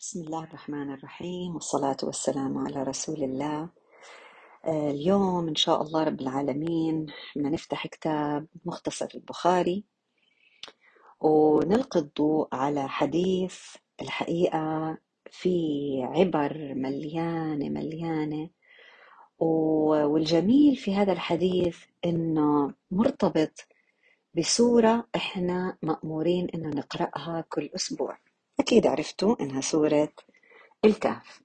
بسم الله الرحمن الرحيم والصلاة والسلام على رسول الله. آه، اليوم إن شاء الله رب العالمين بدنا نفتح كتاب مختصر البخاري ونلقي الضوء على حديث الحقيقة في عبر مليانة مليانة. والجميل في هذا الحديث إنه مرتبط بسورة إحنا مأمورين إنه نقرأها كل أسبوع. أكيد عرفتوا إنها سورة الكهف.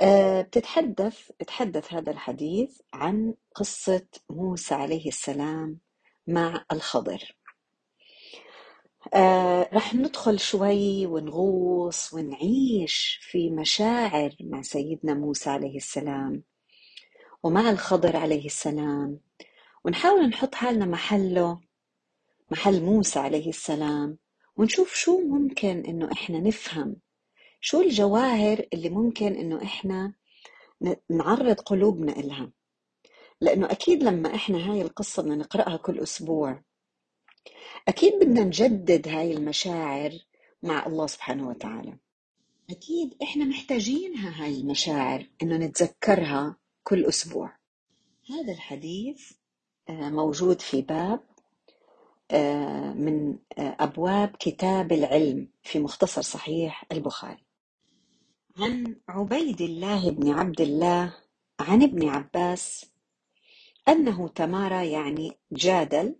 آه، بتتحدث بتحدث هذا الحديث عن قصة موسى عليه السلام مع الخضر. آه، رح ندخل شوي ونغوص ونعيش في مشاعر مع سيدنا موسى عليه السلام ومع الخضر عليه السلام. ونحاول نحط حالنا محله محل موسى عليه السلام. ونشوف شو ممكن إنه إحنا نفهم. شو الجواهر اللي ممكن إنه إحنا نعرض قلوبنا إلها. لأنه أكيد لما إحنا هاي القصة بدنا نقرأها كل أسبوع أكيد بدنا نجدد هاي المشاعر مع الله سبحانه وتعالى. أكيد إحنا محتاجينها هاي المشاعر إنه نتذكرها كل أسبوع. هذا الحديث آه، موجود في باب من آه، أبواب كتاب العلم في مختصر صحيح البخاري. عن عبيد الله بن عبد الله عن ابن عباس أنه تمارى يعني جادل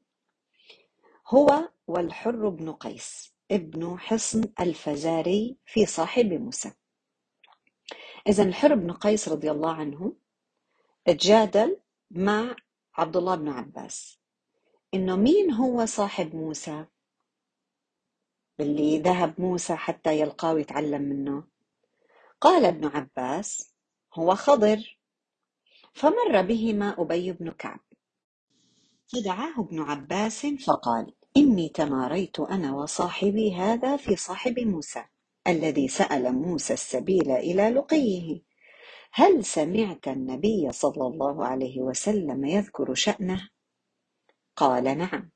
هو والحر بن قيس ابن حصن الفزاري في صاحب موسى. إذا الحر بن قيس رضي الله عنه تجادل مع عبد الله بن عباس. إنه مين هو صاحب موسى؟ اللي ذهب موسى حتى يلقاه ويتعلم منه. قال ابن عباس هو خضر. فمر بهما أبي بن كعب. فدعاه ابن عباس فقال إني تماريت أنا وصاحبي هذا في صاحب موسى الذي سأل موسى السبيل إلى لقيه. هل سمعت النبي صلى الله عليه وسلم يذكر شأنه؟ قال نعم.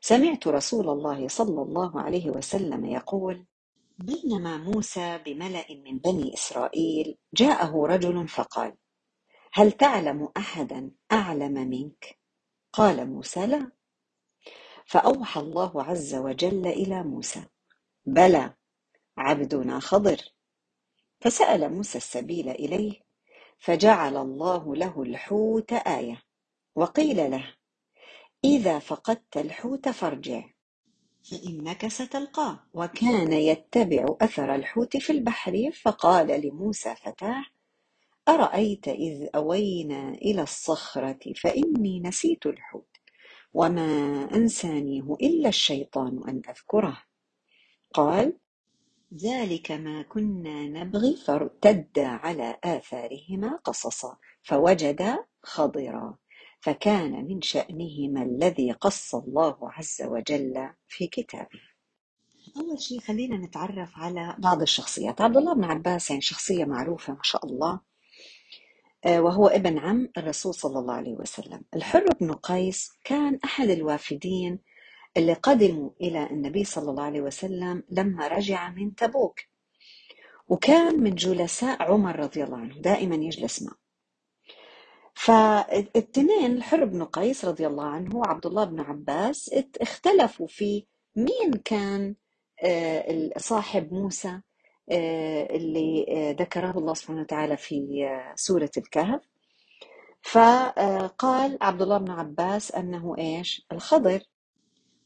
سمعت رسول الله صلى الله عليه وسلم يقول بينما موسى بملأ من بني إسرائيل جاءه رجل فقال هل تعلم أحدا أعلم منك؟ قال موسى لا. فأوحى الله عز وجل إلى موسى بلى عبدنا خضر. فسأل موسى السبيل إليه فجعل الله له الحوت آية وقيل له إذا فقدت الحوت فارجع. فإنك ستلقاه وكان يتبع أثر الحوت في البحر فقال لموسى فتاه أرأيت إذ أوينا إلى الصخرة فإني نسيت الحوت وما أنسانيه إلا الشيطان أن أذكره. قال ذلك ما كنا نبغي. فارتدا على آثارهما قصصا فوجدا خضرا. فكان من شأنهما الذي قص الله عز وجل في كتابه. أول شيء خلينا نتعرف على بعض الشخصيات. عبد الله بن عباس يعني شخصية معروفة ما شاء الله آه، وهو ابن عم الرسول صلى الله عليه وسلم. الحر بن قيس كان أحد الوافدين اللي قدموا إلى النبي صلى الله عليه وسلم لما رجع من تبوك وكان من جلساء عمر رضي الله عنه دائما يجلس معه. فالاثنين الحر بن قيس رضي الله عنه وعبد الله بن عباس اختلفوا في مين كان آه، صاحب موسى آه، اللي آه، ذكره الله سبحانه وتعالى في سورة الكهف. فقال عبد الله بن عباس أنه إيش؟ الخضر.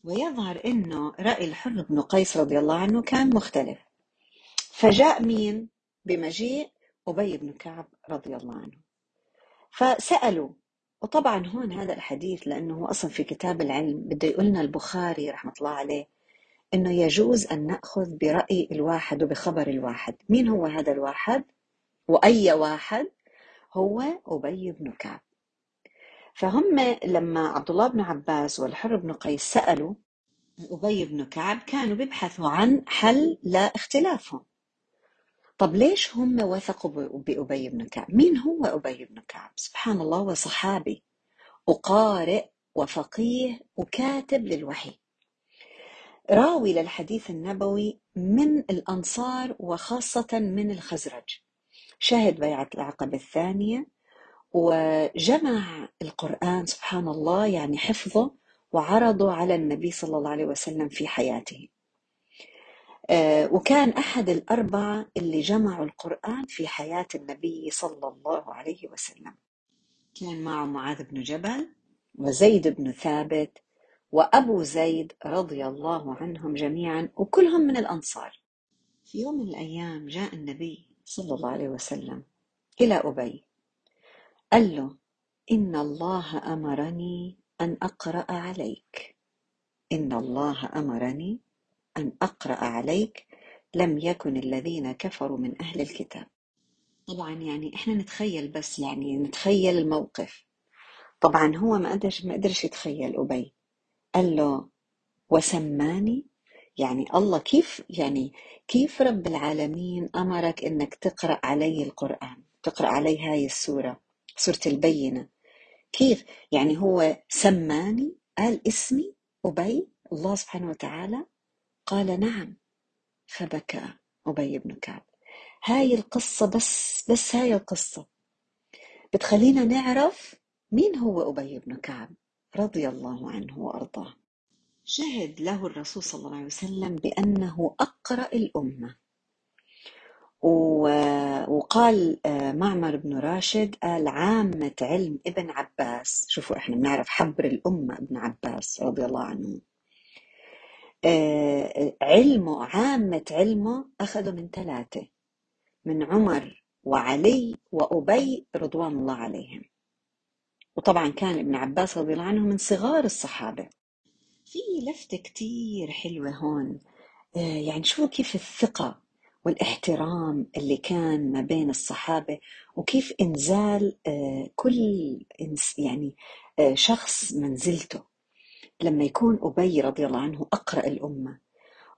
ويظهر أنه رأي الحر بن قيس رضي الله عنه كان مختلف. فجاء مين؟ بمجيء أبي بن كعب رضي الله عنه. فسألوا. وطبعا هون هذا الحديث لأنه أصلا في كتاب العلم بده يقولنا البخاري رحمة الله عليه إنه يجوز أن نأخذ برأي الواحد وبخبر الواحد. مين هو هذا الواحد؟ وأي واحد؟ هو أبي بن كعب. فهم لما عبد الله بن عباس والحر بن قيس سألوا أبي بن كعب كانوا بيبحثوا عن حل لاختلافهم. طب ليش هم وثقوا بأبي بن كعب؟ مين هو أبي بن كعب؟ سبحان الله هو صحابي وقارئ وفقيه وكاتب للوحي. راوي للحديث النبوي من الأنصار وخاصة من الخزرج. شهد بيعة العقبة الثانية وجمع القرآن سبحان الله يعني حفظه وعرضه على النبي صلى الله عليه وسلم في حياته. وكان أحد الأربعة اللي جمعوا القرآن في حياة النبي صلى الله عليه وسلم. كان معه معاذ بن جبل وزيد بن ثابت وأبو زيد رضي الله عنهم جميعا وكلهم من الأنصار. في يوم من الأيام جاء النبي صلى الله عليه وسلم إلى أبي قال له إن الله أمرني أن أقرأ عليك. إن الله أمرني أن أقرأ عليك لم يكن الذين كفروا من أهل الكتاب. طبعا يعني إحنا نتخيل بس يعني نتخيل الموقف. طبعا هو ما قدرش ما قدرش يتخيل أبي. قال له وسماني؟ يعني الله كيف يعني كيف رب العالمين أمرك إنك تقرأ علي القرآن تقرأ علي هاي السورة سورة البينة؟ كيف؟ يعني هو سماني؟ قال اسمي أبي الله سبحانه وتعالى؟ قال نعم فبكى أبي بن كعب. هاي القصة بس بس هاي القصة. بتخلينا نعرف مين هو أبي بن كعب رضي الله عنه وأرضاه. شهد له الرسول صلى الله عليه وسلم بأنه أقرأ الأمة. وقال آه، معمر بن راشد قال عامة علم ابن عباس. شوفوا إحنا بنعرف حبر الأمة ابن عباس رضي الله عنه. علمه عامة علمه أخذه من ثلاثة من عمر وعلي وأبي رضوان الله عليهم. وطبعا كان ابن عباس رضي الله عنه من صغار الصحابة. في لفتة كتير حلوة هون آه، يعني شوفوا كيف الثقة والإحترام اللي كان ما بين الصحابة وكيف إنزال آه، كل يعني شخص منزلته. لما يكون أبي رضي الله عنه أقرأ الأمة.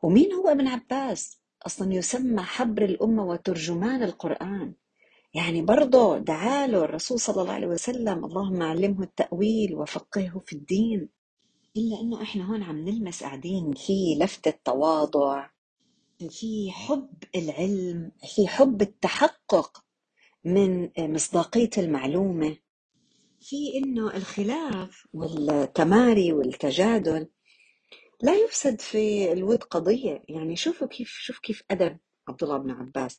ومين هو ابن عباس؟ أصلا يسمى حبر الأمة وترجمان القرآن. يعني برضه دعاله الرسول صلى الله عليه وسلم اللهم علمه التأويل وفقهه في الدين. إلا أنه إحنا هون عم نلمس قاعدين في لفتة تواضع في حب العلم في حب التحقق من مصداقية المعلومة. في إنه الخلاف والتماري والتجادل لا يفسد في الود قضية. يعني شوفوا كيف شوف كيف أدب عبد الله بن عباس.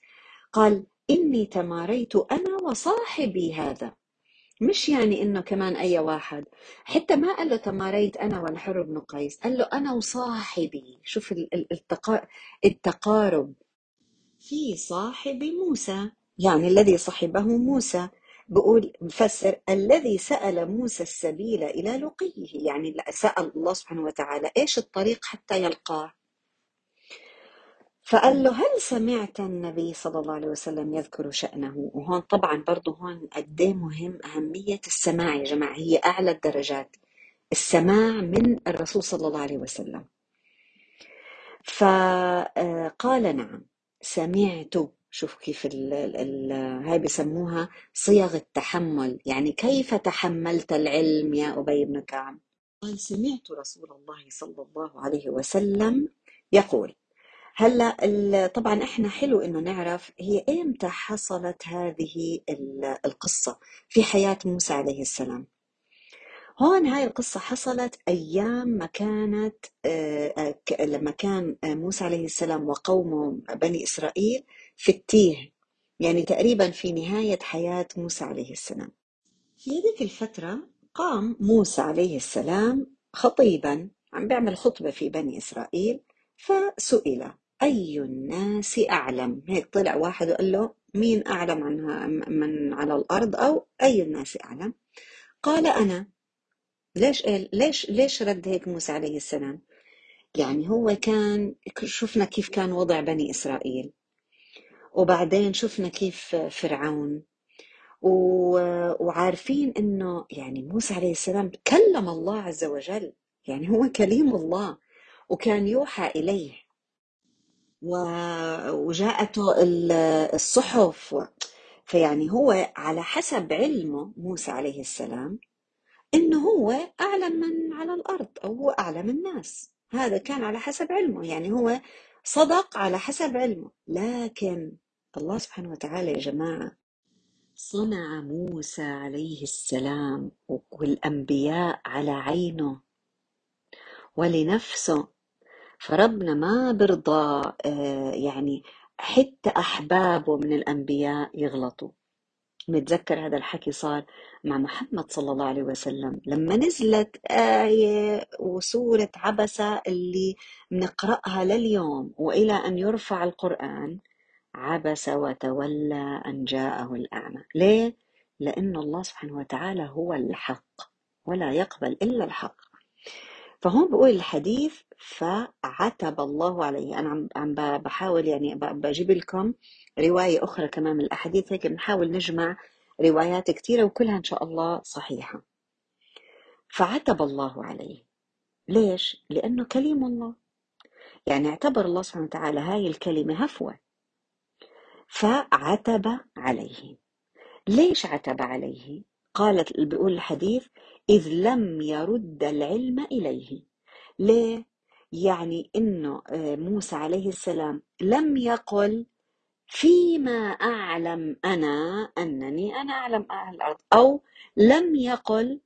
قال إني تماريت أنا وصاحبي هذا. مش يعني إنه كمان أي واحد. حتى ما قال له تماريت أنا والحر بن قيس قال له أنا وصاحبي. شوف التقارب. في صاحب موسى يعني الذي صحبه موسى. بقول مفسر الذي سأل موسى السبيل إلى لقيه يعني سأل الله سبحانه وتعالى إيش الطريق حتى يلقاه. فقال له هل سمعت النبي صلى الله عليه وسلم يذكر شأنه؟ وهون طبعا برضه هون قد إيه مهم أهمية السماع يا جماعة هي أعلى الدرجات السماع من الرسول صلى الله عليه وسلم. فقال نعم سمعت شوف كيف ال ال هاي بسموها صيغ التحمل. يعني كيف تحملت العلم يا أبي بن كعب؟ قال سمعت رسول الله صلى الله عليه وسلم يقول هلا طبعا إحنا حلو إنه نعرف هي ايمتى حصلت هذه القصة في حياة موسى عليه السلام. هون هاي القصة حصلت أيام ما كانت آه، آه، لما كان موسى عليه السلام وقومه بني إسرائيل في التيه يعني تقريبا في نهاية حياة موسى عليه السلام. في هذيك الفترة قام موسى عليه السلام خطيبا عم بيعمل خطبة في بني إسرائيل فسئل أي الناس أعلم؟ هيك طلع واحد وقال له مين أعلم عنها من على الأرض؟ أو أي الناس أعلم؟ قال أنا ليش ليش ليش رد هيك موسى عليه السلام؟ يعني هو كان شفنا كيف كان وضع بني إسرائيل. وبعدين شفنا كيف فرعون. وعارفين إنه يعني موسى عليه السلام كلم الله عز وجل. يعني هو كليم الله وكان يوحى إليه. وجاءته الصحف. فيعني هو على حسب علمه موسى عليه السلام إنه هو أعلم من على الأرض أو هو أعلم الناس. هذا كان على حسب علمه. يعني هو صدق على حسب علمه. لكن الله سبحانه وتعالى يا جماعة صنع موسى عليه السلام والأنبياء على عينه ولنفسه. فربنا ما برضى آه، يعني حتى أحبابه من الأنبياء يغلطوا. نتذكر هذا الحكي صار مع محمد صلى الله عليه وسلم لما نزلت آية وسورة عبسة اللي بنقرأها لليوم وإلى أن يرفع القرآن عبس وتولى أن جاءه الأعمى. ليه؟ لأن الله سبحانه وتعالى هو الحق ولا يقبل إلا الحق. فهون بقول الحديث فعتب الله عليه. أنا عم بحاول يعني بجيب لكم رواية أخرى كمان من الأحاديث هيك بنحاول نجمع روايات كثيره وكلها إن شاء الله صحيحة. فعتب الله عليه. ليش؟ لأنه كليم الله. يعني اعتبر الله سبحانه وتعالى هاي الكلمة هفوة. فعتب عليه. ليش عتب عليه؟ قالت بيقول الحديث إذ لم يرد العلم إليه. ليه؟ يعني إنه آه، موسى عليه السلام لم يقل فيما أعلم أنا أنني أنا أعلم أهل الأرض. أو لم يقل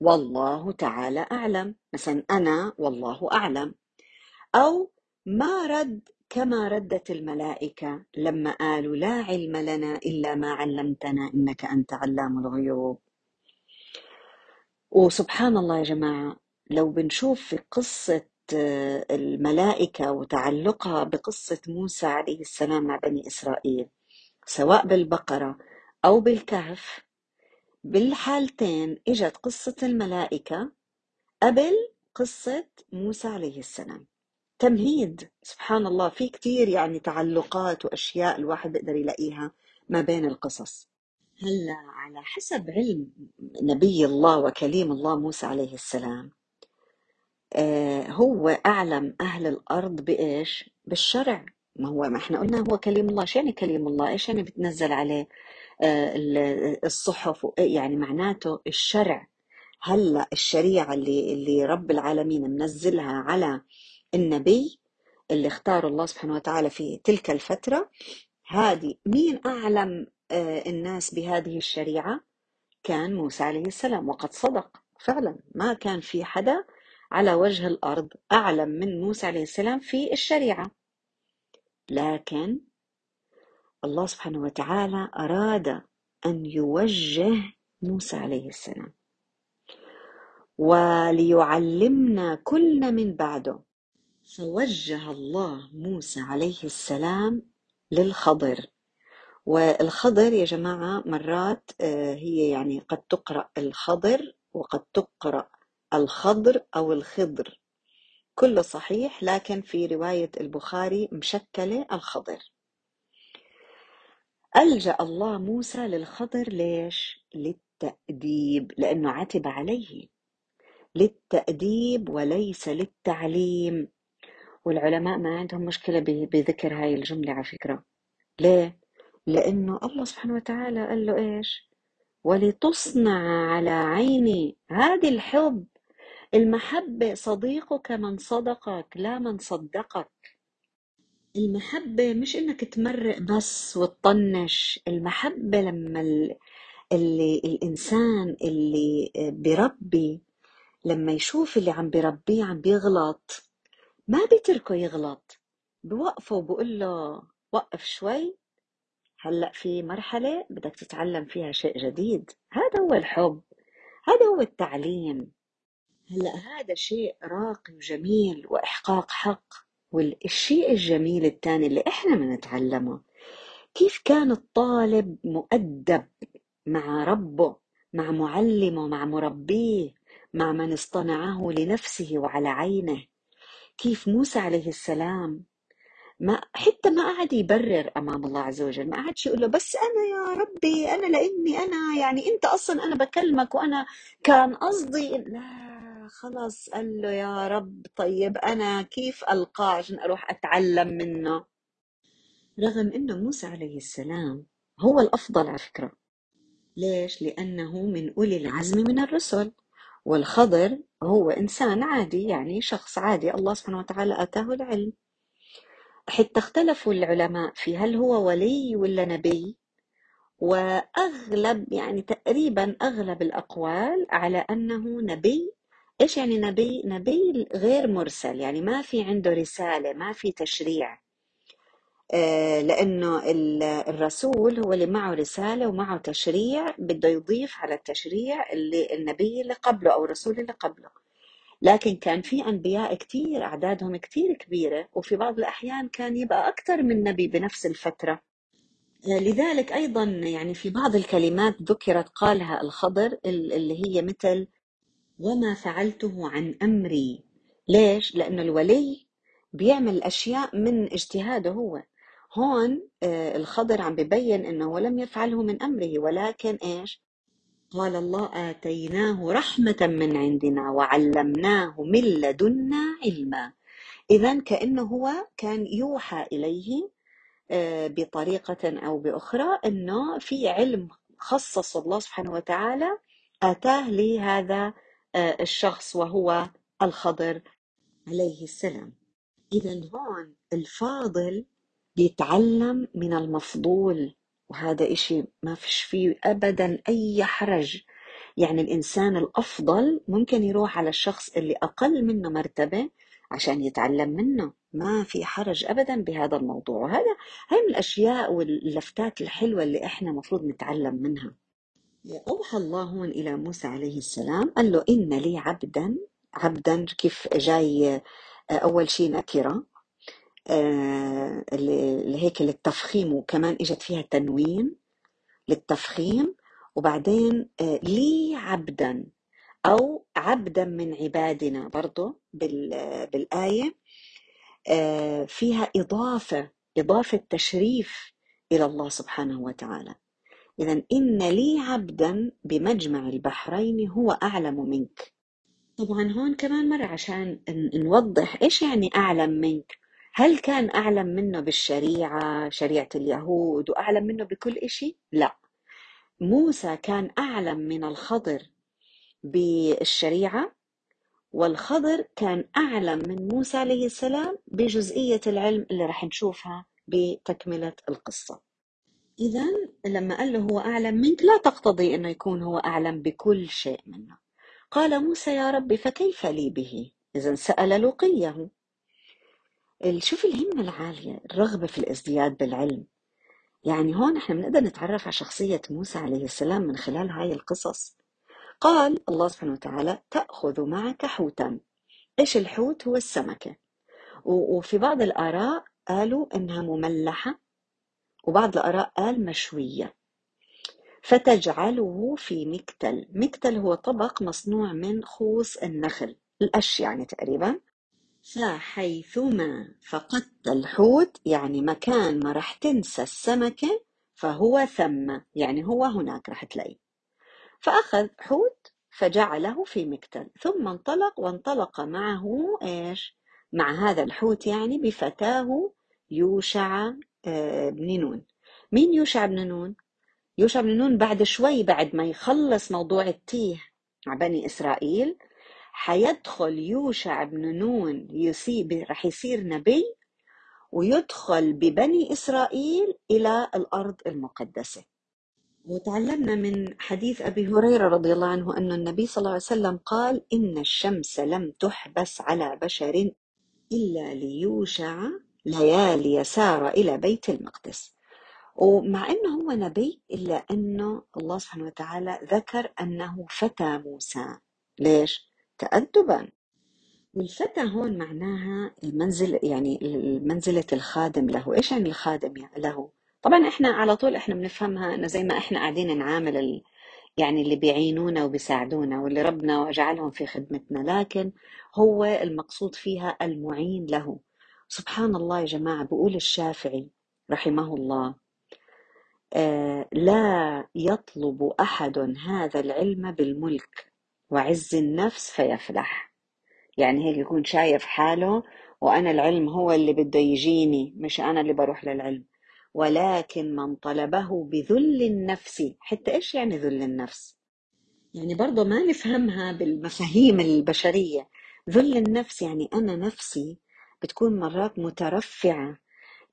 والله تعالى أعلم. مثلا أنا والله أعلم. أو ما رد كما ردت الملائكة لما قالوا لا علم لنا إلا ما علمتنا إنك أنت علام الغيوب. وسبحان الله يا جماعة لو بنشوف في قصة آه، الملائكة وتعلقها بقصة موسى عليه السلام مع بني إسرائيل سواء بالبقرة أو بالكهف بالحالتين إجت قصة الملائكة قبل قصة موسى عليه السلام. تمهيد. سبحان الله في كتير يعني تعلقات وأشياء الواحد بيقدر يلاقيها ما بين القصص. هلأ على حسب علم نبي الله وكليم الله موسى عليه السلام آه هو أعلم أهل الأرض بإيش؟ بالشرع. ما هو ما إحنا قلنا هو كليم الله. شو يعني كليم الله؟ إيش يعني بتنزل عليه؟ آه الصحف يعني معناته الشرع. هلأ الشريعة اللي اللي رب العالمين منزلها على النبي اللي اختاره الله سبحانه وتعالى في تلك الفترة هذه مين أعلم آه، الناس بهذه الشريعة؟ كان موسى عليه السلام وقد صدق. فعلا ما كان في حدا على وجه الأرض أعلم من موسى عليه السلام في الشريعة. لكن الله سبحانه وتعالى أراد أن يوجه موسى عليه السلام. وليعلمنا كلنا من بعده. فوجه الله موسى عليه السلام للخضر. والخضر يا جماعة مرات آه، هي يعني قد تقرأ الخضر وقد تقرأ الخضر أو الخضر. كله صحيح لكن في رواية البخاري مشكلة الخضر. ألجأ الله موسى للخضر ليش؟ للتأديب لأنه عتب عليه. للتأديب وليس للتعليم. والعلماء ما عندهم مشكلة بذكر هاي الجملة على فكرة. ليه؟ لأنه الله سبحانه وتعالى قال له إيش؟ ولتصنع على عيني هذه الحب. المحبة صديقك من صدقك لا من صدقك. المحبة مش إنك تمرق بس وتطنش. المحبة لما اللي الإنسان اللي بربي لما يشوف اللي عم بربيه عم بيغلط. ما بيتركه يغلط. بوقفه وبقول له وقف شوي. هلأ في مرحلة بدك تتعلم فيها شيء جديد. هذا هو الحب. هذا هو التعليم. هلأ هذا شيء راقي وجميل وإحقاق حق. والشيء الجميل الثاني اللي إحنا بنتعلمه كيف كان الطالب مؤدب مع ربه مع معلمه مع مربيه مع من اصطنعه لنفسه وعلى عينه. كيف موسى عليه السلام ما حتى ما قعد يبرر أمام الله عز وجل ما قعدش يقول له بس أنا يا ربي أنا لإني أنا يعني أنت أصلا أنا بكلمك وأنا كان قصدي لا خلص قال له يا رب طيب أنا كيف ألقاه عشان أروح أتعلم منه؟ رغم إنه موسى عليه السلام هو الأفضل على فكرة. ليش؟ لأنه من أولي العزم من الرسل. والخضر هو إنسان عادي يعني شخص عادي الله سبحانه وتعالى آتاه العلم. حتى اختلفوا العلماء في هل هو ولي ولا نبي وأغلب يعني تقريبا أغلب الأقوال على أنه نبي. إيش يعني نبي؟ نبي غير مرسل يعني ما في عنده رسالة ما في تشريع. لأنه الرسول هو اللي معه رسالة ومعه تشريع بده يضيف على التشريع اللي النبي اللي قبله أو الرسول اللي قبله. لكن كان في أنبياء كتير أعدادهم كتير كبيرة وفي بعض الأحيان كان يبقى أكثر من نبي بنفس الفترة. آه، لذلك أيضا يعني في بعض الكلمات ذكرت قالها الخضر اللي هي مثل وما فعلته عن أمري. ليش؟ لأنه الولي بيعمل أشياء من اجتهاده هو. هون آه، الخضر عم ببين إنه لم يفعله من أمره ولكن إيش؟ قال الله آتيناه رحمة من عندنا وعلمناه من لدنا علما. اذا كأنه هو كان يوحى إليه آه، بطريقة أو بأخرى إنه في علم خصص الله سبحانه وتعالى أتاه لهذا آه، الشخص وهو الخضر عليه السلام. اذا هون الفاضل بيتعلم من المفضول وهذا إشي ما فيش فيه أبدا أي حرج. يعني الإنسان الأفضل ممكن يروح على الشخص اللي أقل منه مرتبة عشان يتعلم منه. ما في حرج أبدا بهذا الموضوع. وهذا هاي من الأشياء واللفتات الحلوة اللي إحنا مفروض نتعلم منها. أوحى الله هون إلى موسى عليه السلام قال له إن لي عبدا عبدا كيف جاي أول شيء نكرة اللي هيك للتفخيم وكمان إجت فيها تنوين للتفخيم. وبعدين آه، لي عبدا أو عبدا من عبادنا برضه بالآية. آه، فيها إضافة إضافة تشريف إلى الله سبحانه وتعالى. اذا إن لي عبدا بمجمع البحرين هو أعلم منك. طبعا هون كمان مرة عشان نوضح إيش يعني أعلم منك. هل كان أعلم منه بالشريعة شريعة اليهود وأعلم منه بكل إشي؟ لا. موسى كان أعلم من الخضر بالشريعة والخضر كان أعلم من موسى عليه السلام بجزئية العلم اللي رح نشوفها بتكملة القصة. إذا لما قال له هو أعلم منك لا تقتضي أنه يكون هو أعلم بكل شيء منه. قال موسى يا ربي فكيف لي به؟ إذا سأل لقيه شوف الهمة العالية الرغبة في الازدياد بالعلم. يعني هون إحنا بنقدر نتعرف على شخصية موسى عليه السلام من خلال هاي القصص. قال الله سبحانه وتعالى تأخذ معك حوتا. إيش الحوت؟ هو السمكة. وفي بعض الآراء قالوا إنها مملحة وبعض الآراء قال مشوية. فتجعله في مكتل. مكتل هو طبق مصنوع من خوص النخل القش يعني تقريبا. فحيثما فقدت الحوت يعني مكان ما راح تنسى السمكة فهو ثم يعني هو هناك راح تلاقيه. فأخذ حوت فجعله في مكتل ثم انطلق وانطلق معه إيش؟ مع هذا الحوت يعني بفتاة يوشع آه، بن نون. مين يوشع بن نون؟ يوشع بن نون بعد شوي بعد ما يخلص موضوع التيه مع بني إسرائيل حيدخل يوشع بن نون يصيب رح يصير نبي ويدخل ببني إسرائيل إلى الأرض المقدسة. وتعلمنا من حديث أبي هريرة رضي الله عنه أن النبي صلى الله عليه وسلم قال إن الشمس لم تحبس على بشر إلا ليوشع ليالي سار إلى بيت المقدس. ومع أنه هو نبي إلا أنه الله سبحانه وتعالى ذكر أنه فتى موسى. ليش؟ تأدبا. والفتى هون معناها المنزل يعني منزلة الخادم له. إيش يعني الخادم له؟ طبعا إحنا على طول إحنا بنفهمها إنه زي ما إحنا قاعدين نعامل ال... يعني اللي بيعينونا وبيساعدونا واللي ربنا وجعلهم في خدمتنا. لكن هو المقصود فيها المعين له. سبحان الله يا جماعة بقول الشافعي رحمه الله آه لا يطلب أحد هذا العلم بالملك. وعز النفس فيفلح. يعني هيك يكون شايف حاله وأنا العلم هو اللي بده يجيني مش أنا اللي بروح للعلم. ولكن من طلبه بذل النفس. حتى إيش يعني ذل النفس؟ يعني برضه ما نفهمها بالمفاهيم البشرية. ذل النفس يعني أنا نفسي بتكون مرات مترفعة.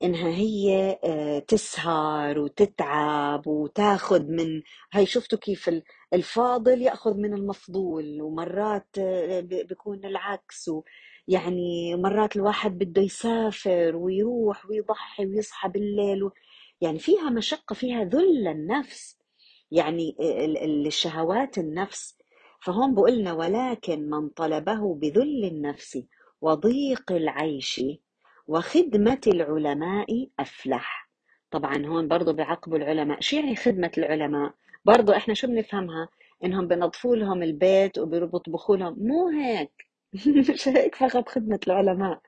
إنها هي آه، تسهر وتتعب وتاخذ من هاي شفتوا كيف ال- الفاضل يأخذ من المفضول ومرات آه، بيكون العكس يعني مرات الواحد بده يسافر ويروح ويضحي ويصحى بالليل و... يعني فيها مشقة فيها ذل النفس يعني ال- الشهوات النفس. فهون بقولنا ولكن من طلبه بذل النفس وضيق العيش وخدمة العلماء أفلح. طبعا هون برضو بيعقبوا العلماء. شو يعني خدمة العلماء؟ برضو إحنا شو بنفهمها؟ إنهم بنظفوا لهم البيت وبيطبخوا لهم مو هيك. مش هيك فقط خدمة العلماء.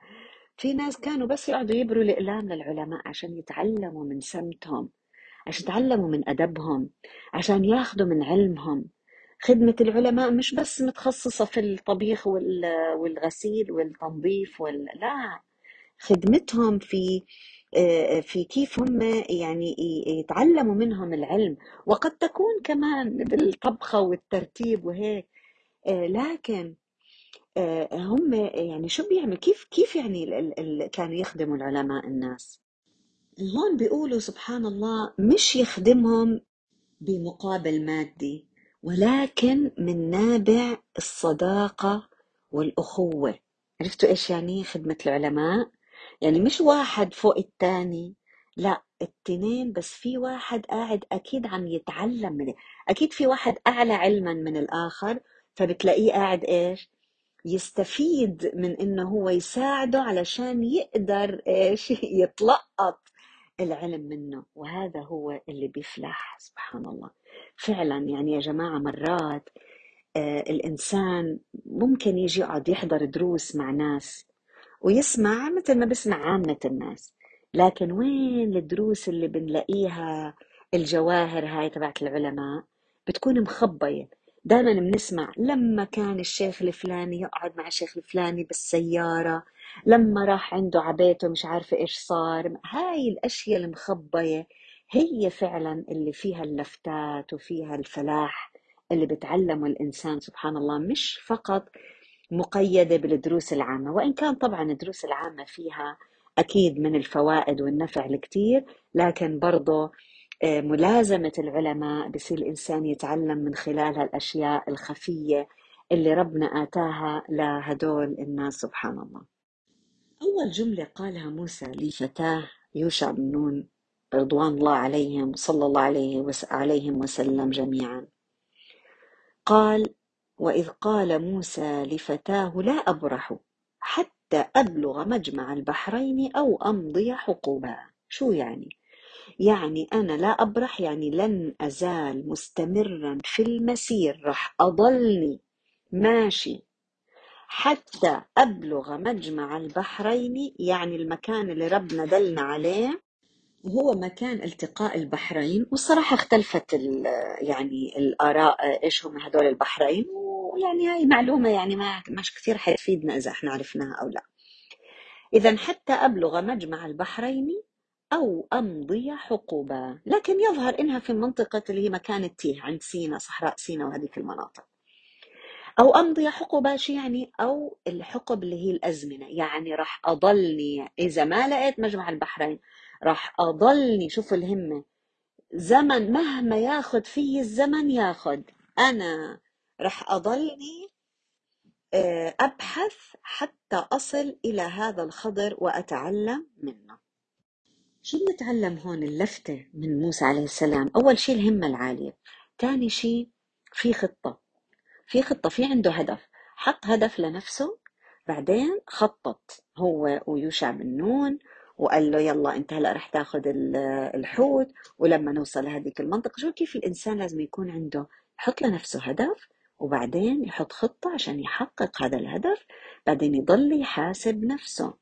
في ناس كانوا بس يقعدوا يبروا الأقلام للعلماء عشان يتعلموا من سمتهم عشان يتعلموا من أدبهم عشان ياخذوا من علمهم. خدمة العلماء مش بس متخصصة في الطبيخ وال- والغسيل والتنظيف وال... لا. خدمتهم في آه، في كيف هم يعني يتعلموا منهم العلم. وقد تكون كمان بالطبخة والترتيب وهيك. آه، لكن آه، هم يعني شو بيعمل؟ كيف كيف يعني كانوا يخدموا العلماء الناس؟ هون بيقولوا سبحان الله مش يخدمهم بمقابل مادي ولكن من نابع الصداقة والأخوة. عرفتوا إيش يعني خدمة العلماء؟ يعني مش واحد فوق التاني لا التنين بس في واحد قاعد أكيد عم يتعلم من أكيد في واحد أعلى علما من الآخر فبتلاقيه قاعد إيش؟ يستفيد من إنه هو يساعده علشان يقدر إيش؟ يتلقط العلم منه. وهذا هو اللي بيفلح سبحان الله. فعلا يعني يا جماعة مرات آه الإنسان ممكن يجي يقعد يحضر دروس مع ناس ويسمع مثل ما بسمع عامة الناس. لكن وين الدروس اللي بنلاقيها الجواهر هاي تبعت العلماء؟ بتكون مخبية. دائما بنسمع لما كان الشيخ الفلاني يقعد مع الشيخ الفلاني بالسيارة لما راح عنده عبيته مش عارفة إيش صار. هاي الأشياء المخبية هي فعلا اللي فيها اللفتات وفيها الفلاح اللي بتعلمه الإنسان سبحان الله. مش فقط مقيدة بالدروس العامة وإن كان طبعا الدروس العامة فيها أكيد من الفوائد والنفع الكتير لكن برضو آه، ملازمة العلماء بصير الإنسان يتعلم من خلالها الأشياء الخفية اللي ربنا آتاها لهدول الناس سبحان الله. أول جملة قالها موسى لفتاة يوشع بن نون رضوان الله عليهم صلى الله عليه وسلم جميعا. قال وإذ قال موسى لفتاه لا أبرح حتى أبلغ مجمع البحرين أو أمضي حقوبا. شو يعني؟ يعني أنا لا أبرح يعني لن أزال مستمرا في المسير رح أضلني. ماشي. حتى أبلغ مجمع البحرين يعني المكان اللي ربنا دلنا عليه وهو مكان التقاء البحرين والصراحة اختلفت يعني الآراء إيش هم هدول البحرين ويعني هاي معلومة يعني ما مش كثير حتفيدنا إذا إحنا عرفناها أو لا. إذا حتى أبلغ مجمع البحرين أو أمضي حقوبا لكن يظهر إنها في منطقة اللي هي مكان التيه عند سينا صحراء سينا وهذيك المناطق. أو أمضي حقبة شو يعني؟ أو الحقب اللي هي الأزمنة يعني راح أضلني إذا ما لقيت مجمع البحرين راح أضلني شوفوا الهمة. زمن مهما ياخد فيه الزمن ياخد. أنا راح أضلني آه، أبحث حتى أصل إلى هذا الخضر وأتعلم منه. شو بنتعلم هون اللفتة من موسى عليه السلام؟ أول شيء الهمة العالية. ثاني شيء في خطة. في خطة في عنده هدف. حط هدف لنفسه بعدين خطط هو ويوشع بن نون وقال له يلا انت هلا رح تاخذ ال- الحوت ولما نوصل لهذيك المنطقة شو كيف الإنسان لازم يكون عنده يحط لنفسه هدف وبعدين يحط خطة عشان يحقق هذا الهدف بعدين يضل يحاسب نفسه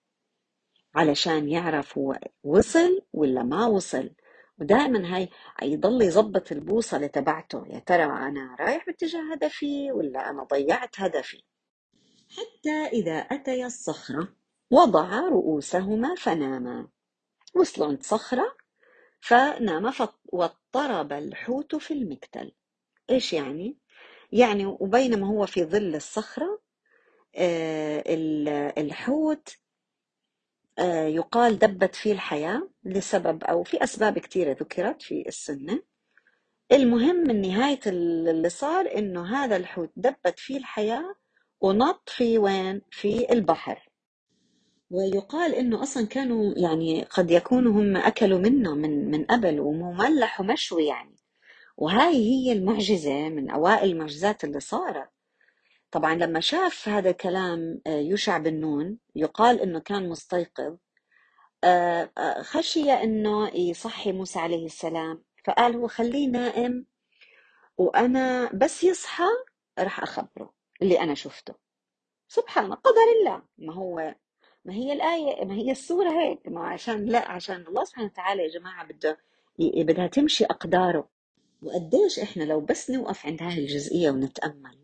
علشان يعرف هو وصل ولا ما وصل. ودائما هاي يضل يظبط البوصلة تبعته يا ترى أنا رايح باتجاه هدفي ولا أنا ضيعت هدفي؟ حتى إذا أتيا الصخرة وضع رؤوسهما فناما عند صخرة فنام واضطرب الحوت في المكتل إيش يعني؟ يعني وبينما هو في ظل الصخرة آه، الحوت آه، يقال دبت فيه الحياة لسبب أو في أسباب كثيرة ذكرت في السنة المهم من نهاية اللي صار إنه هذا الحوت دبت فيه الحياة ونط في وين؟ في البحر ويقال إنه أصلا كانوا يعني قد يكونوا هم أكلوا منه من من قبل ومملح ومشوي يعني. وهاي هي المعجزة من أوائل المعجزات اللي صارت. طبعا لما شاف هذا الكلام آه، يوشع بن نون يقال إنه كان مستيقظ آه، آه، خشي إنه يصحي موسى عليه السلام. فقال هو خليه نائم وأنا بس يصحى راح أخبره اللي أنا شفته. سبحان قدر الله. ما هو ما هي الآية ما هي السورة هيك ما عشان لا عشان الله سبحانه وتعالى يا جماعة بده بدها تمشي أقداره وقديش إحنا لو بس نوقف عند هاي الجزئية ونتأمل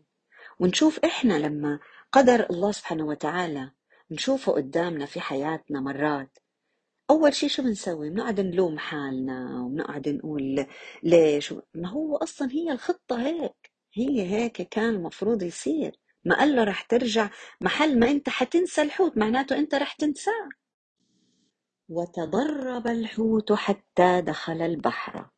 ونشوف إحنا لما قدر الله سبحانه وتعالى نشوفه قدامنا في حياتنا مرات أول شيء شو بنسوي؟ بنقعد نلوم حالنا وبنقعد نقول ليش؟ ما هو أصلا هي الخطة هيك هي هيك كان المفروض يصير ما قال له رح ترجع محل ما أنت حتنسى الحوت معناته أنت رح تنساه. وتضرب الحوت حتى دخل البحر.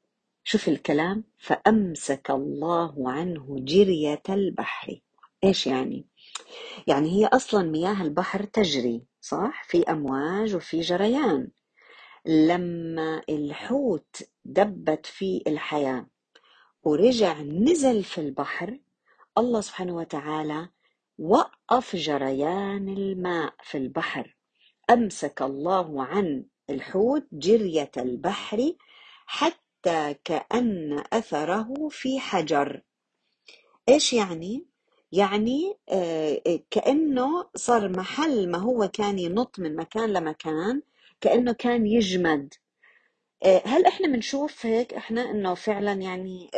شوف الكلام. فأمسك الله عنه جرية البحر. إيش يعني؟ يعني هي أصلا مياه البحر تجري صح؟ في أمواج وفي جريان. لما الحوت دبت في الحياة ورجع نزل في البحر الله سبحانه وتعالى وقف جريان الماء في البحر. أمسك الله عن الحوت جرية البحر حتى كأن أثره في حجر. إيش يعني؟ يعني آه، آه، كأنه صار محل ما هو كان ينط من مكان لمكان كأنه كان يجمد. هل إحنا بنشوف هيك إحنا إنه فعلا يعني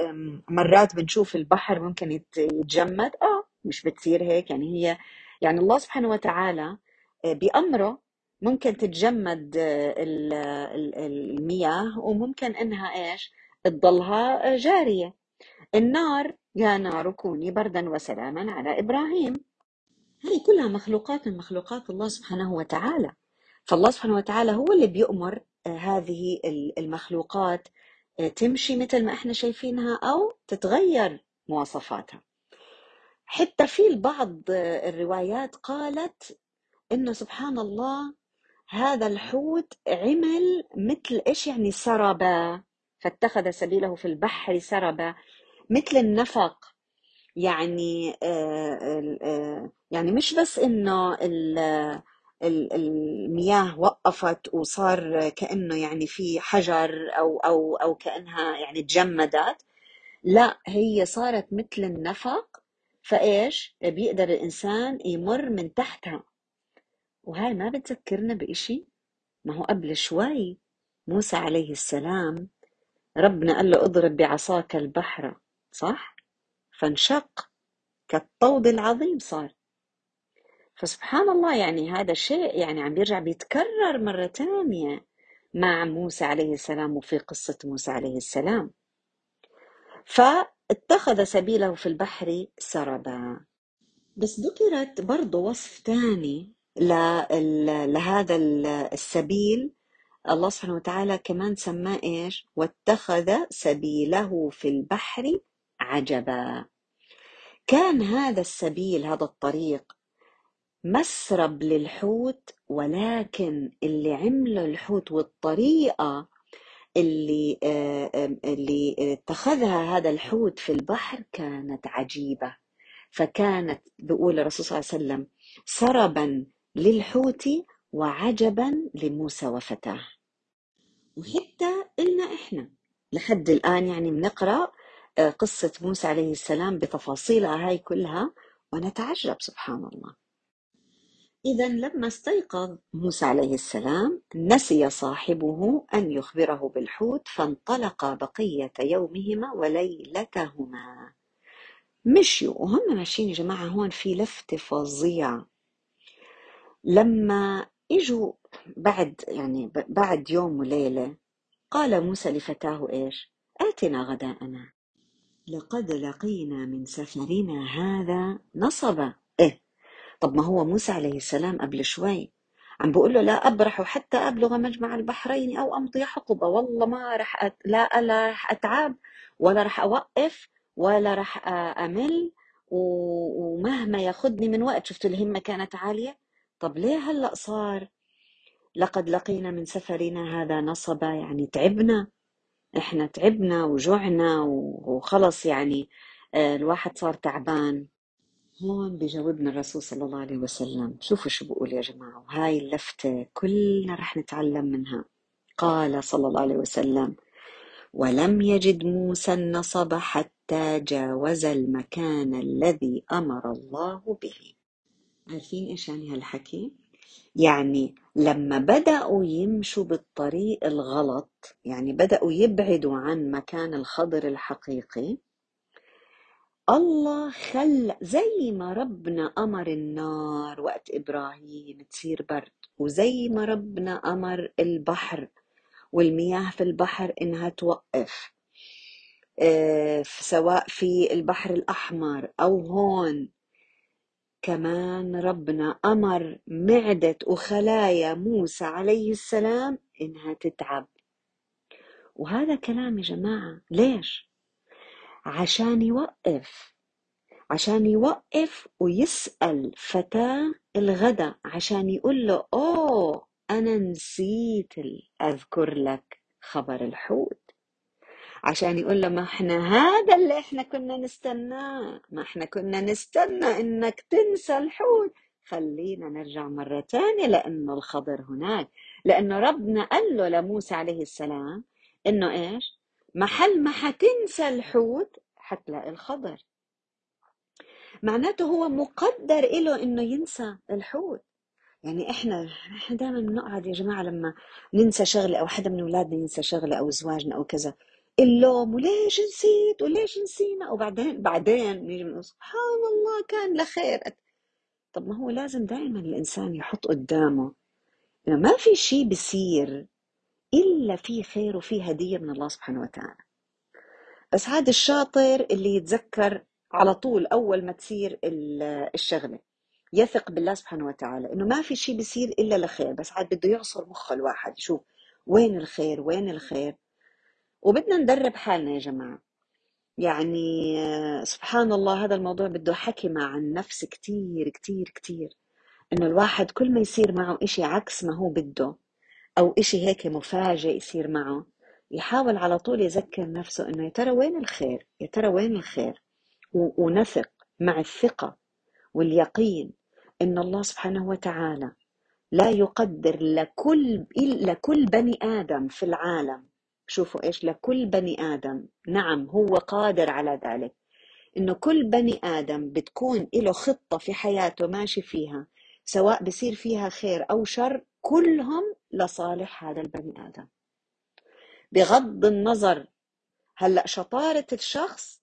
مرات بنشوف البحر ممكن يتجمد؟ آه مش بتصير هيك. يعني هي يعني الله سبحانه وتعالى بأمره ممكن تتجمد المياه وممكن إنها إيش؟ تضلها جارية. النار يا نار كوني بردا وسلاما على إبراهيم. هذه كلها مخلوقات من مخلوقات الله سبحانه وتعالى. فالله سبحانه وتعالى هو اللي بيأمر آه، هذه المخلوقات آه، تمشي مثل ما إحنا شايفينها أو تتغير مواصفاتها. حتى في البعض آه، الروايات قالت إنه سبحان الله هذا الحوت عمل مثل إيش يعني سربا فاتخذ سبيله في البحر سربا مثل النفق. يعني آه، يعني مش بس إنه المياه وقفت وصار كأنه يعني في حجر أو أو أو كأنها يعني تجمدت. لا هي صارت مثل النفق فإيش؟ بيقدر الإنسان يمر من تحتها. وهاي ما بتذكرنا بإشي؟ ما هو قبل شوي موسى عليه السلام ربنا قال له اضرب بعصاك البحر صح؟ فانشق كالطود العظيم صار. فسبحان الله يعني هذا الشيء يعني عم بيرجع بيتكرر مرة ثانية مع موسى عليه السلام وفي قصة موسى عليه السلام. فاتخذ سبيله في البحر سربا. بس ذكرت برضه وصف ثاني لهذا السبيل. الله سبحانه وتعالى كمان سماه إيش؟ واتخذ سبيله في البحر عجبا. كان هذا السبيل هذا الطريق مسرب للحوت ولكن اللي عمله الحوت والطريقة اللي آه، اللي اتخذها هذا الحوت في البحر كانت عجيبة. فكانت بيقول الرسول صلى الله عليه وسلم سربا للحوت وعجبا لموسى وفتاه. وحتى إلنا إحنا لحد الآن يعني بنقرأ آه، قصة موسى عليه السلام بتفاصيلها هاي كلها ونتعجب سبحان الله. إذا لما استيقظ موسى عليه السلام نسي صاحبه أن يخبره بالحوت فانطلقا بقية يومهما وليلتهما. مشيوا وهم ماشيين يا جماعة هون في لفتة فظيعة لما إجوا بعد يعني بعد يوم وليلة قال موسى لفتاه إيش؟ آتنا غداءنا. لقد لقينا من سفرنا هذا نصبا. طب ما هو موسى عليه السلام قبل شوي عم بقول له لا أبرح حتى أبلغ مجمع البحرين أو أمضي حقبة. والله ما رح أت... لا لا رح أتعب ولا رح أوقف ولا رح أمل. ومهما ياخذني من وقت. شفتوا الهمة كانت عالية؟ طب ليه هلأ صار؟ لقد لقينا من سفرنا هذا نصبا يعني تعبنا. إحنا تعبنا وجوعنا وخلص يعني آه، الواحد صار تعبان. هون بجاوبنا الرسول صلى الله عليه وسلم. شوفوا شو بقول يا جماعة. وهاي اللفتة كلنا رح نتعلم منها. قال صلى الله عليه وسلم ولم يجد موسى النصب حتى جاوز المكان الذي أمر الله به. عارفين إيش يعني هالحكي؟ يعني لما بدأوا يمشوا بالطريق الغلط يعني بدأوا يبعدوا عن مكان الخضر الحقيقي الله خلى زي ما ربنا أمر النار وقت إبراهيم تصير برد وزي ما ربنا أمر البحر والمياه في البحر إنها توقف آه، سواء في البحر الأحمر أو هون كمان ربنا أمر معدة وخلايا موسى عليه السلام إنها تتعب وهذا كلام يا جماعة ليش؟ عشان يوقف. عشان يوقف ويسأل فتاة الغداء عشان يقول له أوه أنا نسيت أذكر لك خبر الحوت. عشان يقول له ما إحنا هذا اللي إحنا كنا نستناه ما إحنا كنا نستنى إنك تنسى الحوت. خلينا نرجع مرة تانية لأنه الخضر هناك. لأنه ربنا قال له لموسى عليه السلام إنه إيش؟ محل ما حتنسى الحوت حتلاقي الخضر. معناته هو مقدر له إنه ينسى الحوت. يعني إحنا إحنا دائما بنقعد يا جماعة لما ننسى شغلة أو حدا من أولادنا ينسى شغلة أو زواجنا أو كذا اللوم وليش نسيت وليش نسينا؟ وبعدين بعدين نيجي نقول سبحان الله كان لخير طب ما هو لازم دائما الإنسان يحط قدامه. إنه ما في شيء بصير إلا في خير وفي هدية من الله سبحانه وتعالى. بس هذا الشاطر اللي يتذكر على طول أول ما تصير الشغلة يثق بالله سبحانه وتعالى إنه ما في شيء بيصير إلا لخير بس عاد بده يعصر مخه الواحد يشوف وين الخير وين الخير. وبدنا ندرب حالنا يا جماعة. يعني سبحان الله هذا الموضوع بده حكي مع النفس كتير كتير كتير. إنه الواحد كل ما يصير معه إشي عكس ما هو بده أو إشي هيك مفاجئ يصير معه يحاول على طول يذكر نفسه إنه يا ترى وين الخير؟ يا ترى وين الخير؟ ونثق مع الثقة واليقين إن الله سبحانه وتعالى لا يقدر لكل لكل بني آدم في العالم. شوفوا إيش لكل بني آدم. نعم هو قادر على ذلك. إنه كل بني آدم بتكون له خطة في حياته ماشي فيها سواء بصير فيها خير أو شر كلهم لصالح هذا البني آدم. بغض النظر هلأ شطارة الشخص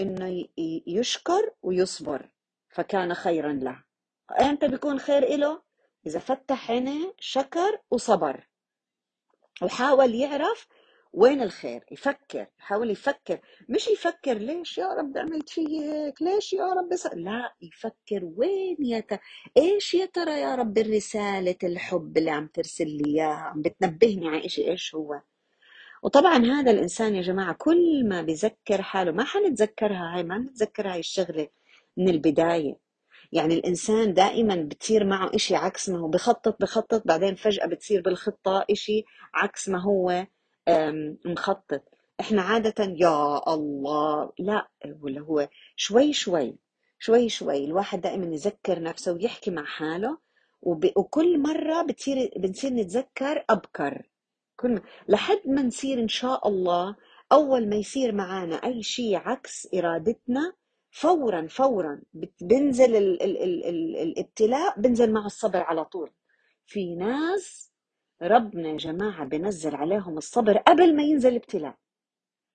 إنه يشكر ويصبر فكان خيرا له. إمتى بيكون خير إله؟ إذا فتح عينيه شكر وصبر وحاول يعرف وين الخير؟ يفكر يحاول يفكر. مش يفكر ليش يا رب عملت في هيك ليش يا رب بس لا يفكر وين يا ترى إيش يا ترى يا رب الرسالة الحب اللي عم ترسل لي إياها؟ عم بتنبهني على إشي إيش هو؟ وطبعا هذا الإنسان يا جماعة كل ما بذكر حاله ما حنتذكرها هاي ما نتذكر هاي الشغلة من البداية. يعني الإنسان دائما بتصير معه إشي عكس ما هو بخطط بخطط بعدين فجأة بتصير بالخطة إشي عكس ما هو. مخطط إحنا عادة يا الله لا ولا هو شوي شوي شوي شوي الواحد دائما يذكر نفسه ويحكي مع حاله وب... وكل مرة بتصير بنصير نتذكر أبكر كل. لحد ما نصير إن شاء الله أول ما يصير معنا أي شيء عكس إرادتنا فورا فورا بنزل ال ال ال الابتلاء بنزل معه الصبر على طول في ناس ربنا يا جماعة بنزل عليهم الصبر قبل ما ينزل الابتلاء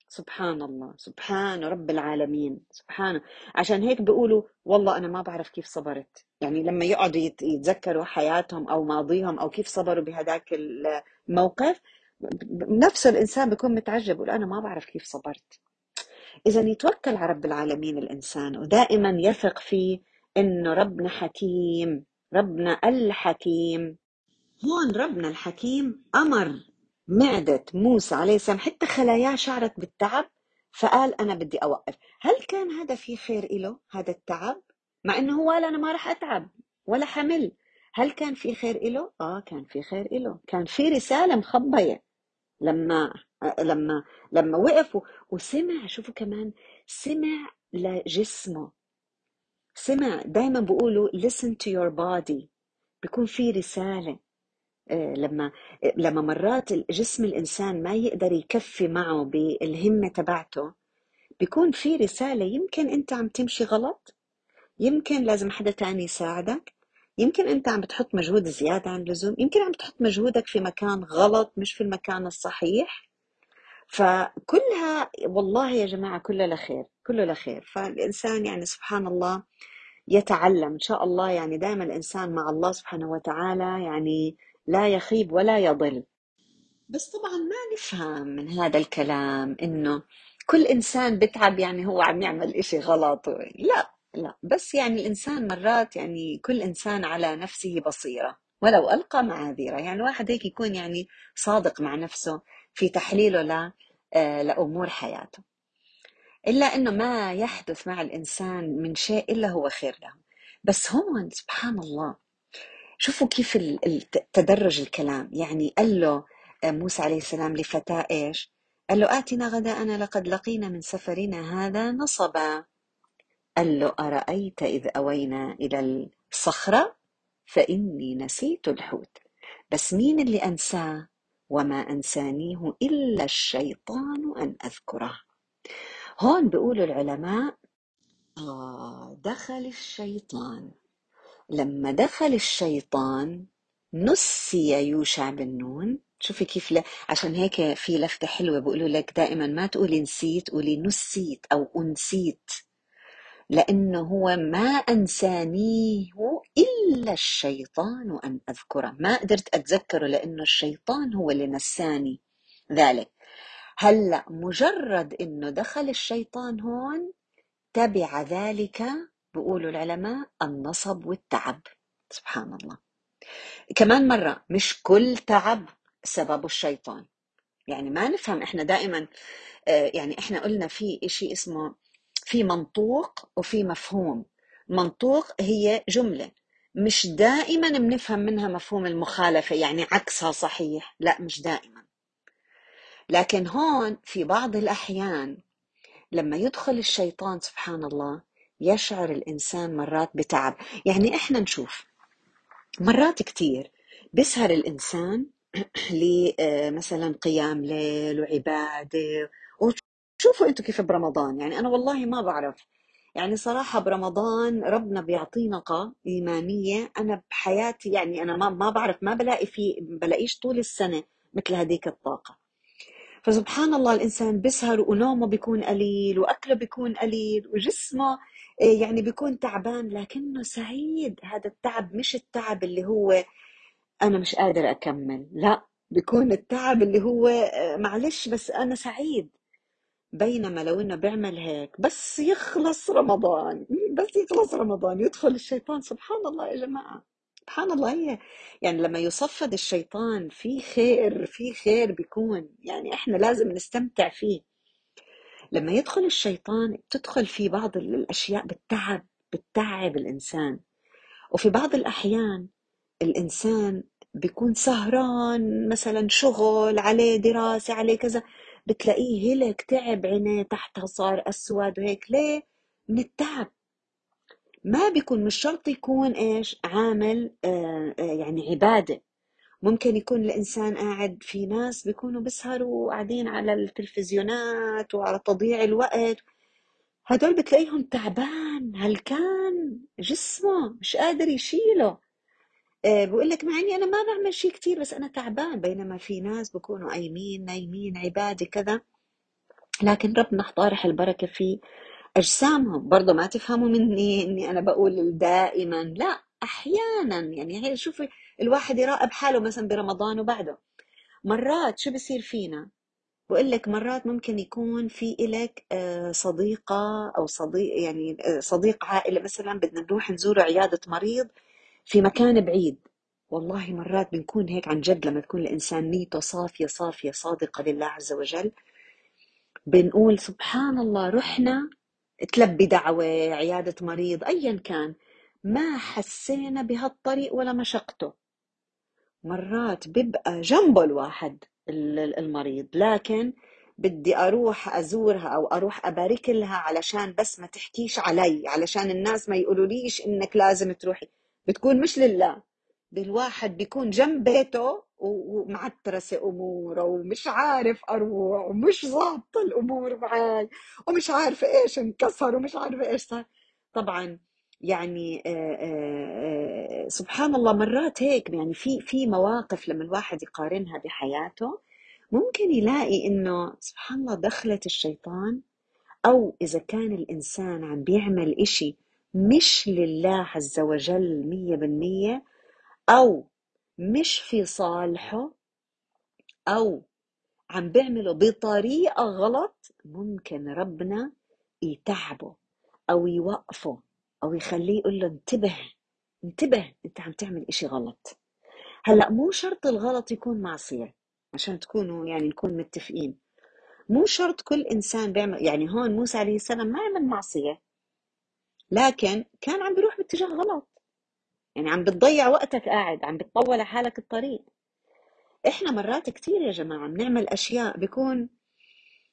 سبحان الله سبحان رب العالمين سبحانه عشان هيك بيقولوا والله أنا ما بعرف كيف صبرت. يعني لما يقعدوا يتذكروا حياتهم أو ماضيهم أو كيف صبروا بهذاك الموقف نفس الإنسان بيكون متعجب يقول أنا ما بعرف كيف صبرت. إذا يتوكل على رب العالمين الإنسان ودائما يثق فيه إنه ربنا حكيم ربنا الحكيم. هون ربنا الحكيم أمر معدة موسى عليه السلام حتى خلاياه شعرت بالتعب فقال أنا بدي أوقف. هل كان هذا في خير إله هذا التعب؟ مع إنه هو قال أنا ما راح أتعب ولا حمل. هل كان في خير إله؟ آه كان في خير إله. كان في رسالة مخبية. لما لما لما وقف وسمع شوفوا كمان سمع لجسمه. سمع دايما بيقولوا listen to your body. بيكون في رسالة. لما لما مرات جسم الإنسان ما يقدر يكفي معه بالهمة تبعته بيكون في رسالة يمكن أنت عم تمشي غلط يمكن لازم حدا تاني يساعدك يمكن أنت عم بتحط مجهود زيادة عن اللزوم يمكن عم بتحط مجهودك في مكان غلط مش في المكان الصحيح. فكلها والله يا جماعة كلها لخير كله لخير. فالإنسان يعني سبحان الله يتعلم. إن شاء الله يعني دائما الإنسان مع الله سبحانه وتعالى يعني لا يخيب ولا يضل. بس طبعا ما نفهم من هذا الكلام إنه كل إنسان بتعب يعني هو عم يعمل إشي غلط. لا لا بس يعني الإنسان مرات يعني كل إنسان على نفسه بصيرة. ولو ألقى معاذيرة يعني الواحد هيك يكون يعني صادق مع نفسه في تحليله ل آه، لأمور حياته. إلا أنه ما يحدث مع الإنسان من شيء إلا هو خير له. بس هون سبحان الله شوفوا كيف تدرج الكلام. يعني قال له آه، موسى عليه السلام لفتاة إيش؟ قال له آتنا غداءنا لقد لقينا من سفرنا هذا نصبا. قال له أرأيت إذ أوينا إلى الصخرة؟ فإني نسيت الحوت. بس مين اللي أنساه؟ وما أنسانيه إلا الشيطان أن أذكره. هون بيقولوا العلماء آه دخل الشيطان. لما دخل الشيطان نسي يوشع بن نون شوفي كيف ل... عشان هيك في لفتة حلوة بيقولوا لك دائما ما تقولي نسيت قولي نسيت أو أنسيت. لأنه هو ما أنسانيه إلا الشيطان أن أذكره. ما قدرت أتذكره لأنه الشيطان هو اللي نساني ذلك. هلأ مجرد أنه دخل الشيطان هون تبع ذلك بيقولوا العلماء النصب والتعب. سبحان الله. كمان مرة مش كل تعب سببه الشيطان. يعني ما نفهم إحنا دائما آه، يعني إحنا قلنا في إشي اسمه في منطوق وفي مفهوم. منطوق هي جملة. مش دائما بنفهم منها مفهوم المخالفة يعني عكسها صحيح. لا مش دائما. لكن هون في بعض الأحيان لما يدخل الشيطان سبحان الله يشعر الإنسان مرات بتعب. يعني إحنا نشوف مرات كتير بيسهر الإنسان لمثلا قيام ليل وعبادة. وشوفوا أنتم كيف برمضان. يعني أنا والله ما بعرف. يعني صراحة برمضان ربنا بيعطينا طاقة إيمانية. أنا بحياتي يعني أنا ما ما بعرف ما بلاقي في بلاقيش طول السنة مثل هذيك الطاقة. فسبحان الله الإنسان بيسهر ونومه بيكون قليل وأكله بيكون قليل وجسمه يعني بيكون تعبان لكنه سعيد. هذا التعب مش التعب اللي هو أنا مش قادر أكمل لا بيكون التعب اللي هو آه، معلش بس أنا سعيد. بينما لو إنه بيعمل هيك بس يخلص رمضان بس يخلص رمضان يدخل الشيطان. سبحان الله يا جماعة سبحان الله هي. يعني لما يصفد الشيطان في خير في خير بيكون. يعني إحنا لازم نستمتع فيه. لما يدخل الشيطان تدخل في بعض الأشياء بالتعب بتتعب الإنسان. وفي بعض الأحيان الإنسان بيكون سهران مثلا شغل عليه دراسة عليه كذا بتلاقيه هلك تعب عينيه تحتها صار أسود وهيك. ليه؟ من التعب. ما بيكون مش شرط يكون إيش؟ عامل آه آه يعني عبادة. ممكن يكون الإنسان قاعد في ناس بيكونوا بيسهروا وقاعدين على التلفزيونات وعلى تضييع الوقت. هدول بتلاقيهم تعبان هلكان جسمه مش قادر يشيله؟ آه، بقول لك مع إني أنا ما بعمل شيء كثير بس أنا تعبان بينما في ناس بكونوا قايمين نايمين عبادة كذا. لكن ربنا طارح البركة في أجسامهم. برضه ما تفهموا مني إني أنا بقول دائما. لا أحيانا. يعني هي شوفي الواحد يراقب حاله مثلا برمضان وبعده. مرات شو بصير فينا؟ بقول لك مرات ممكن يكون في إلك آه، صديقة أو صديق يعني آه، صديق عائلة مثلا بدنا نروح نزور عيادة مريض في مكان بعيد. والله مرات بنكون هيك عن جد لما تكون الإنسان نيته صافية صافية صادقة لله عز وجل. بنقول سبحان الله رحنا تلبي دعوة عيادة مريض أيا كان. ما حسينا بهالطريق ولا مشقته. مرات بيبقى جنبه الواحد المريض لكن بدي أروح أزورها أو أروح أبارك لها علشان بس ما تحكيش علي علشان الناس ما يقولوليش إنك لازم تروحي. بتكون مش لله بالواحد بيكون جنب بيته ومعترسة أموره ومش عارف أروح ومش ظابطة الأمور معي ومش عارفة إيش انكسر ومش عارفة إيش صار. طبعا يعني آه، آه، آه، سبحان الله مرات هيك يعني في في مواقف لما الواحد يقارنها بحياته ممكن يلاقي إنه سبحان الله دخلت الشيطان أو إذا كان الإنسان عم بيعمل إشي مش لله عز وجل مية بالمية أو مش في صالحه أو عم بيعمله بطريقة غلط ممكن ربنا يتعبه أو يوقفه. أو يخليه يقول له انتبه انتبه أنت عم تعمل إشي غلط. هلأ مو شرط الغلط يكون معصية عشان تكونوا يعني نكون متفقين. مو شرط كل إنسان بيعمل يعني هون موسى عليه السلام ما عمل معصية لكن كان عم بيروح باتجاه غلط. يعني عم بتضيع وقتك قاعد عم بتطول حالك الطريق. إحنا مرات كثير يا جماعة بنعمل أشياء بيكون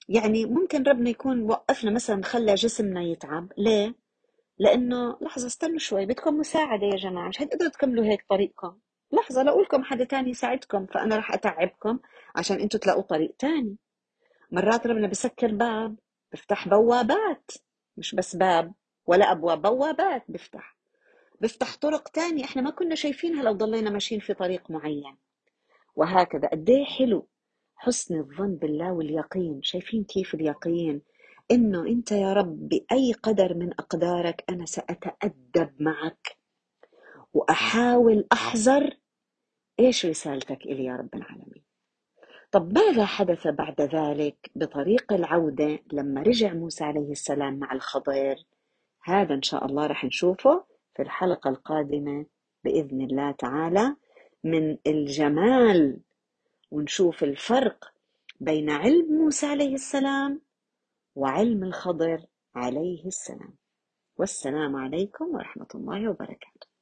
يعني ممكن ربنا يكون وقفنا مثلا خلى جسمنا يتعب. ليه؟ لأنه لحظة استنوا شوي بدكم مساعدة يا جماعة مش هتقدروا تكملوا هيك طريقكم. لحظة لو لكم حدا تاني يساعدكم فأنا رح أتعبكم عشان أنتم تلاقوا طريق تاني. مرات ربنا بسكر باب بفتح بوابات مش بس باب ولا أبواب بوابات بفتح. بفتح طرق تانية إحنا ما كنا شايفينها لو ضلينا ماشيين في طريق معين. وهكذا قد إيه حلو حسن الظن بالله واليقين. شايفين كيف اليقين؟ إنه أنت يا رب باي قدر من أقدارك أنا سأتأدب معك وأحاول أحذر. إيش رسالتك إلي يا رب العالمين؟ طب ماذا حدث بعد ذلك بطريق العودة لما رجع موسى عليه السلام مع الخضر هذا إن شاء الله رح نشوفه في الحلقة القادمة بإذن الله تعالى من الجمال ونشوف الفرق بين علم موسى عليه السلام وعلم الخضر عليه السلام. والسلام عليكم ورحمة الله وبركاته.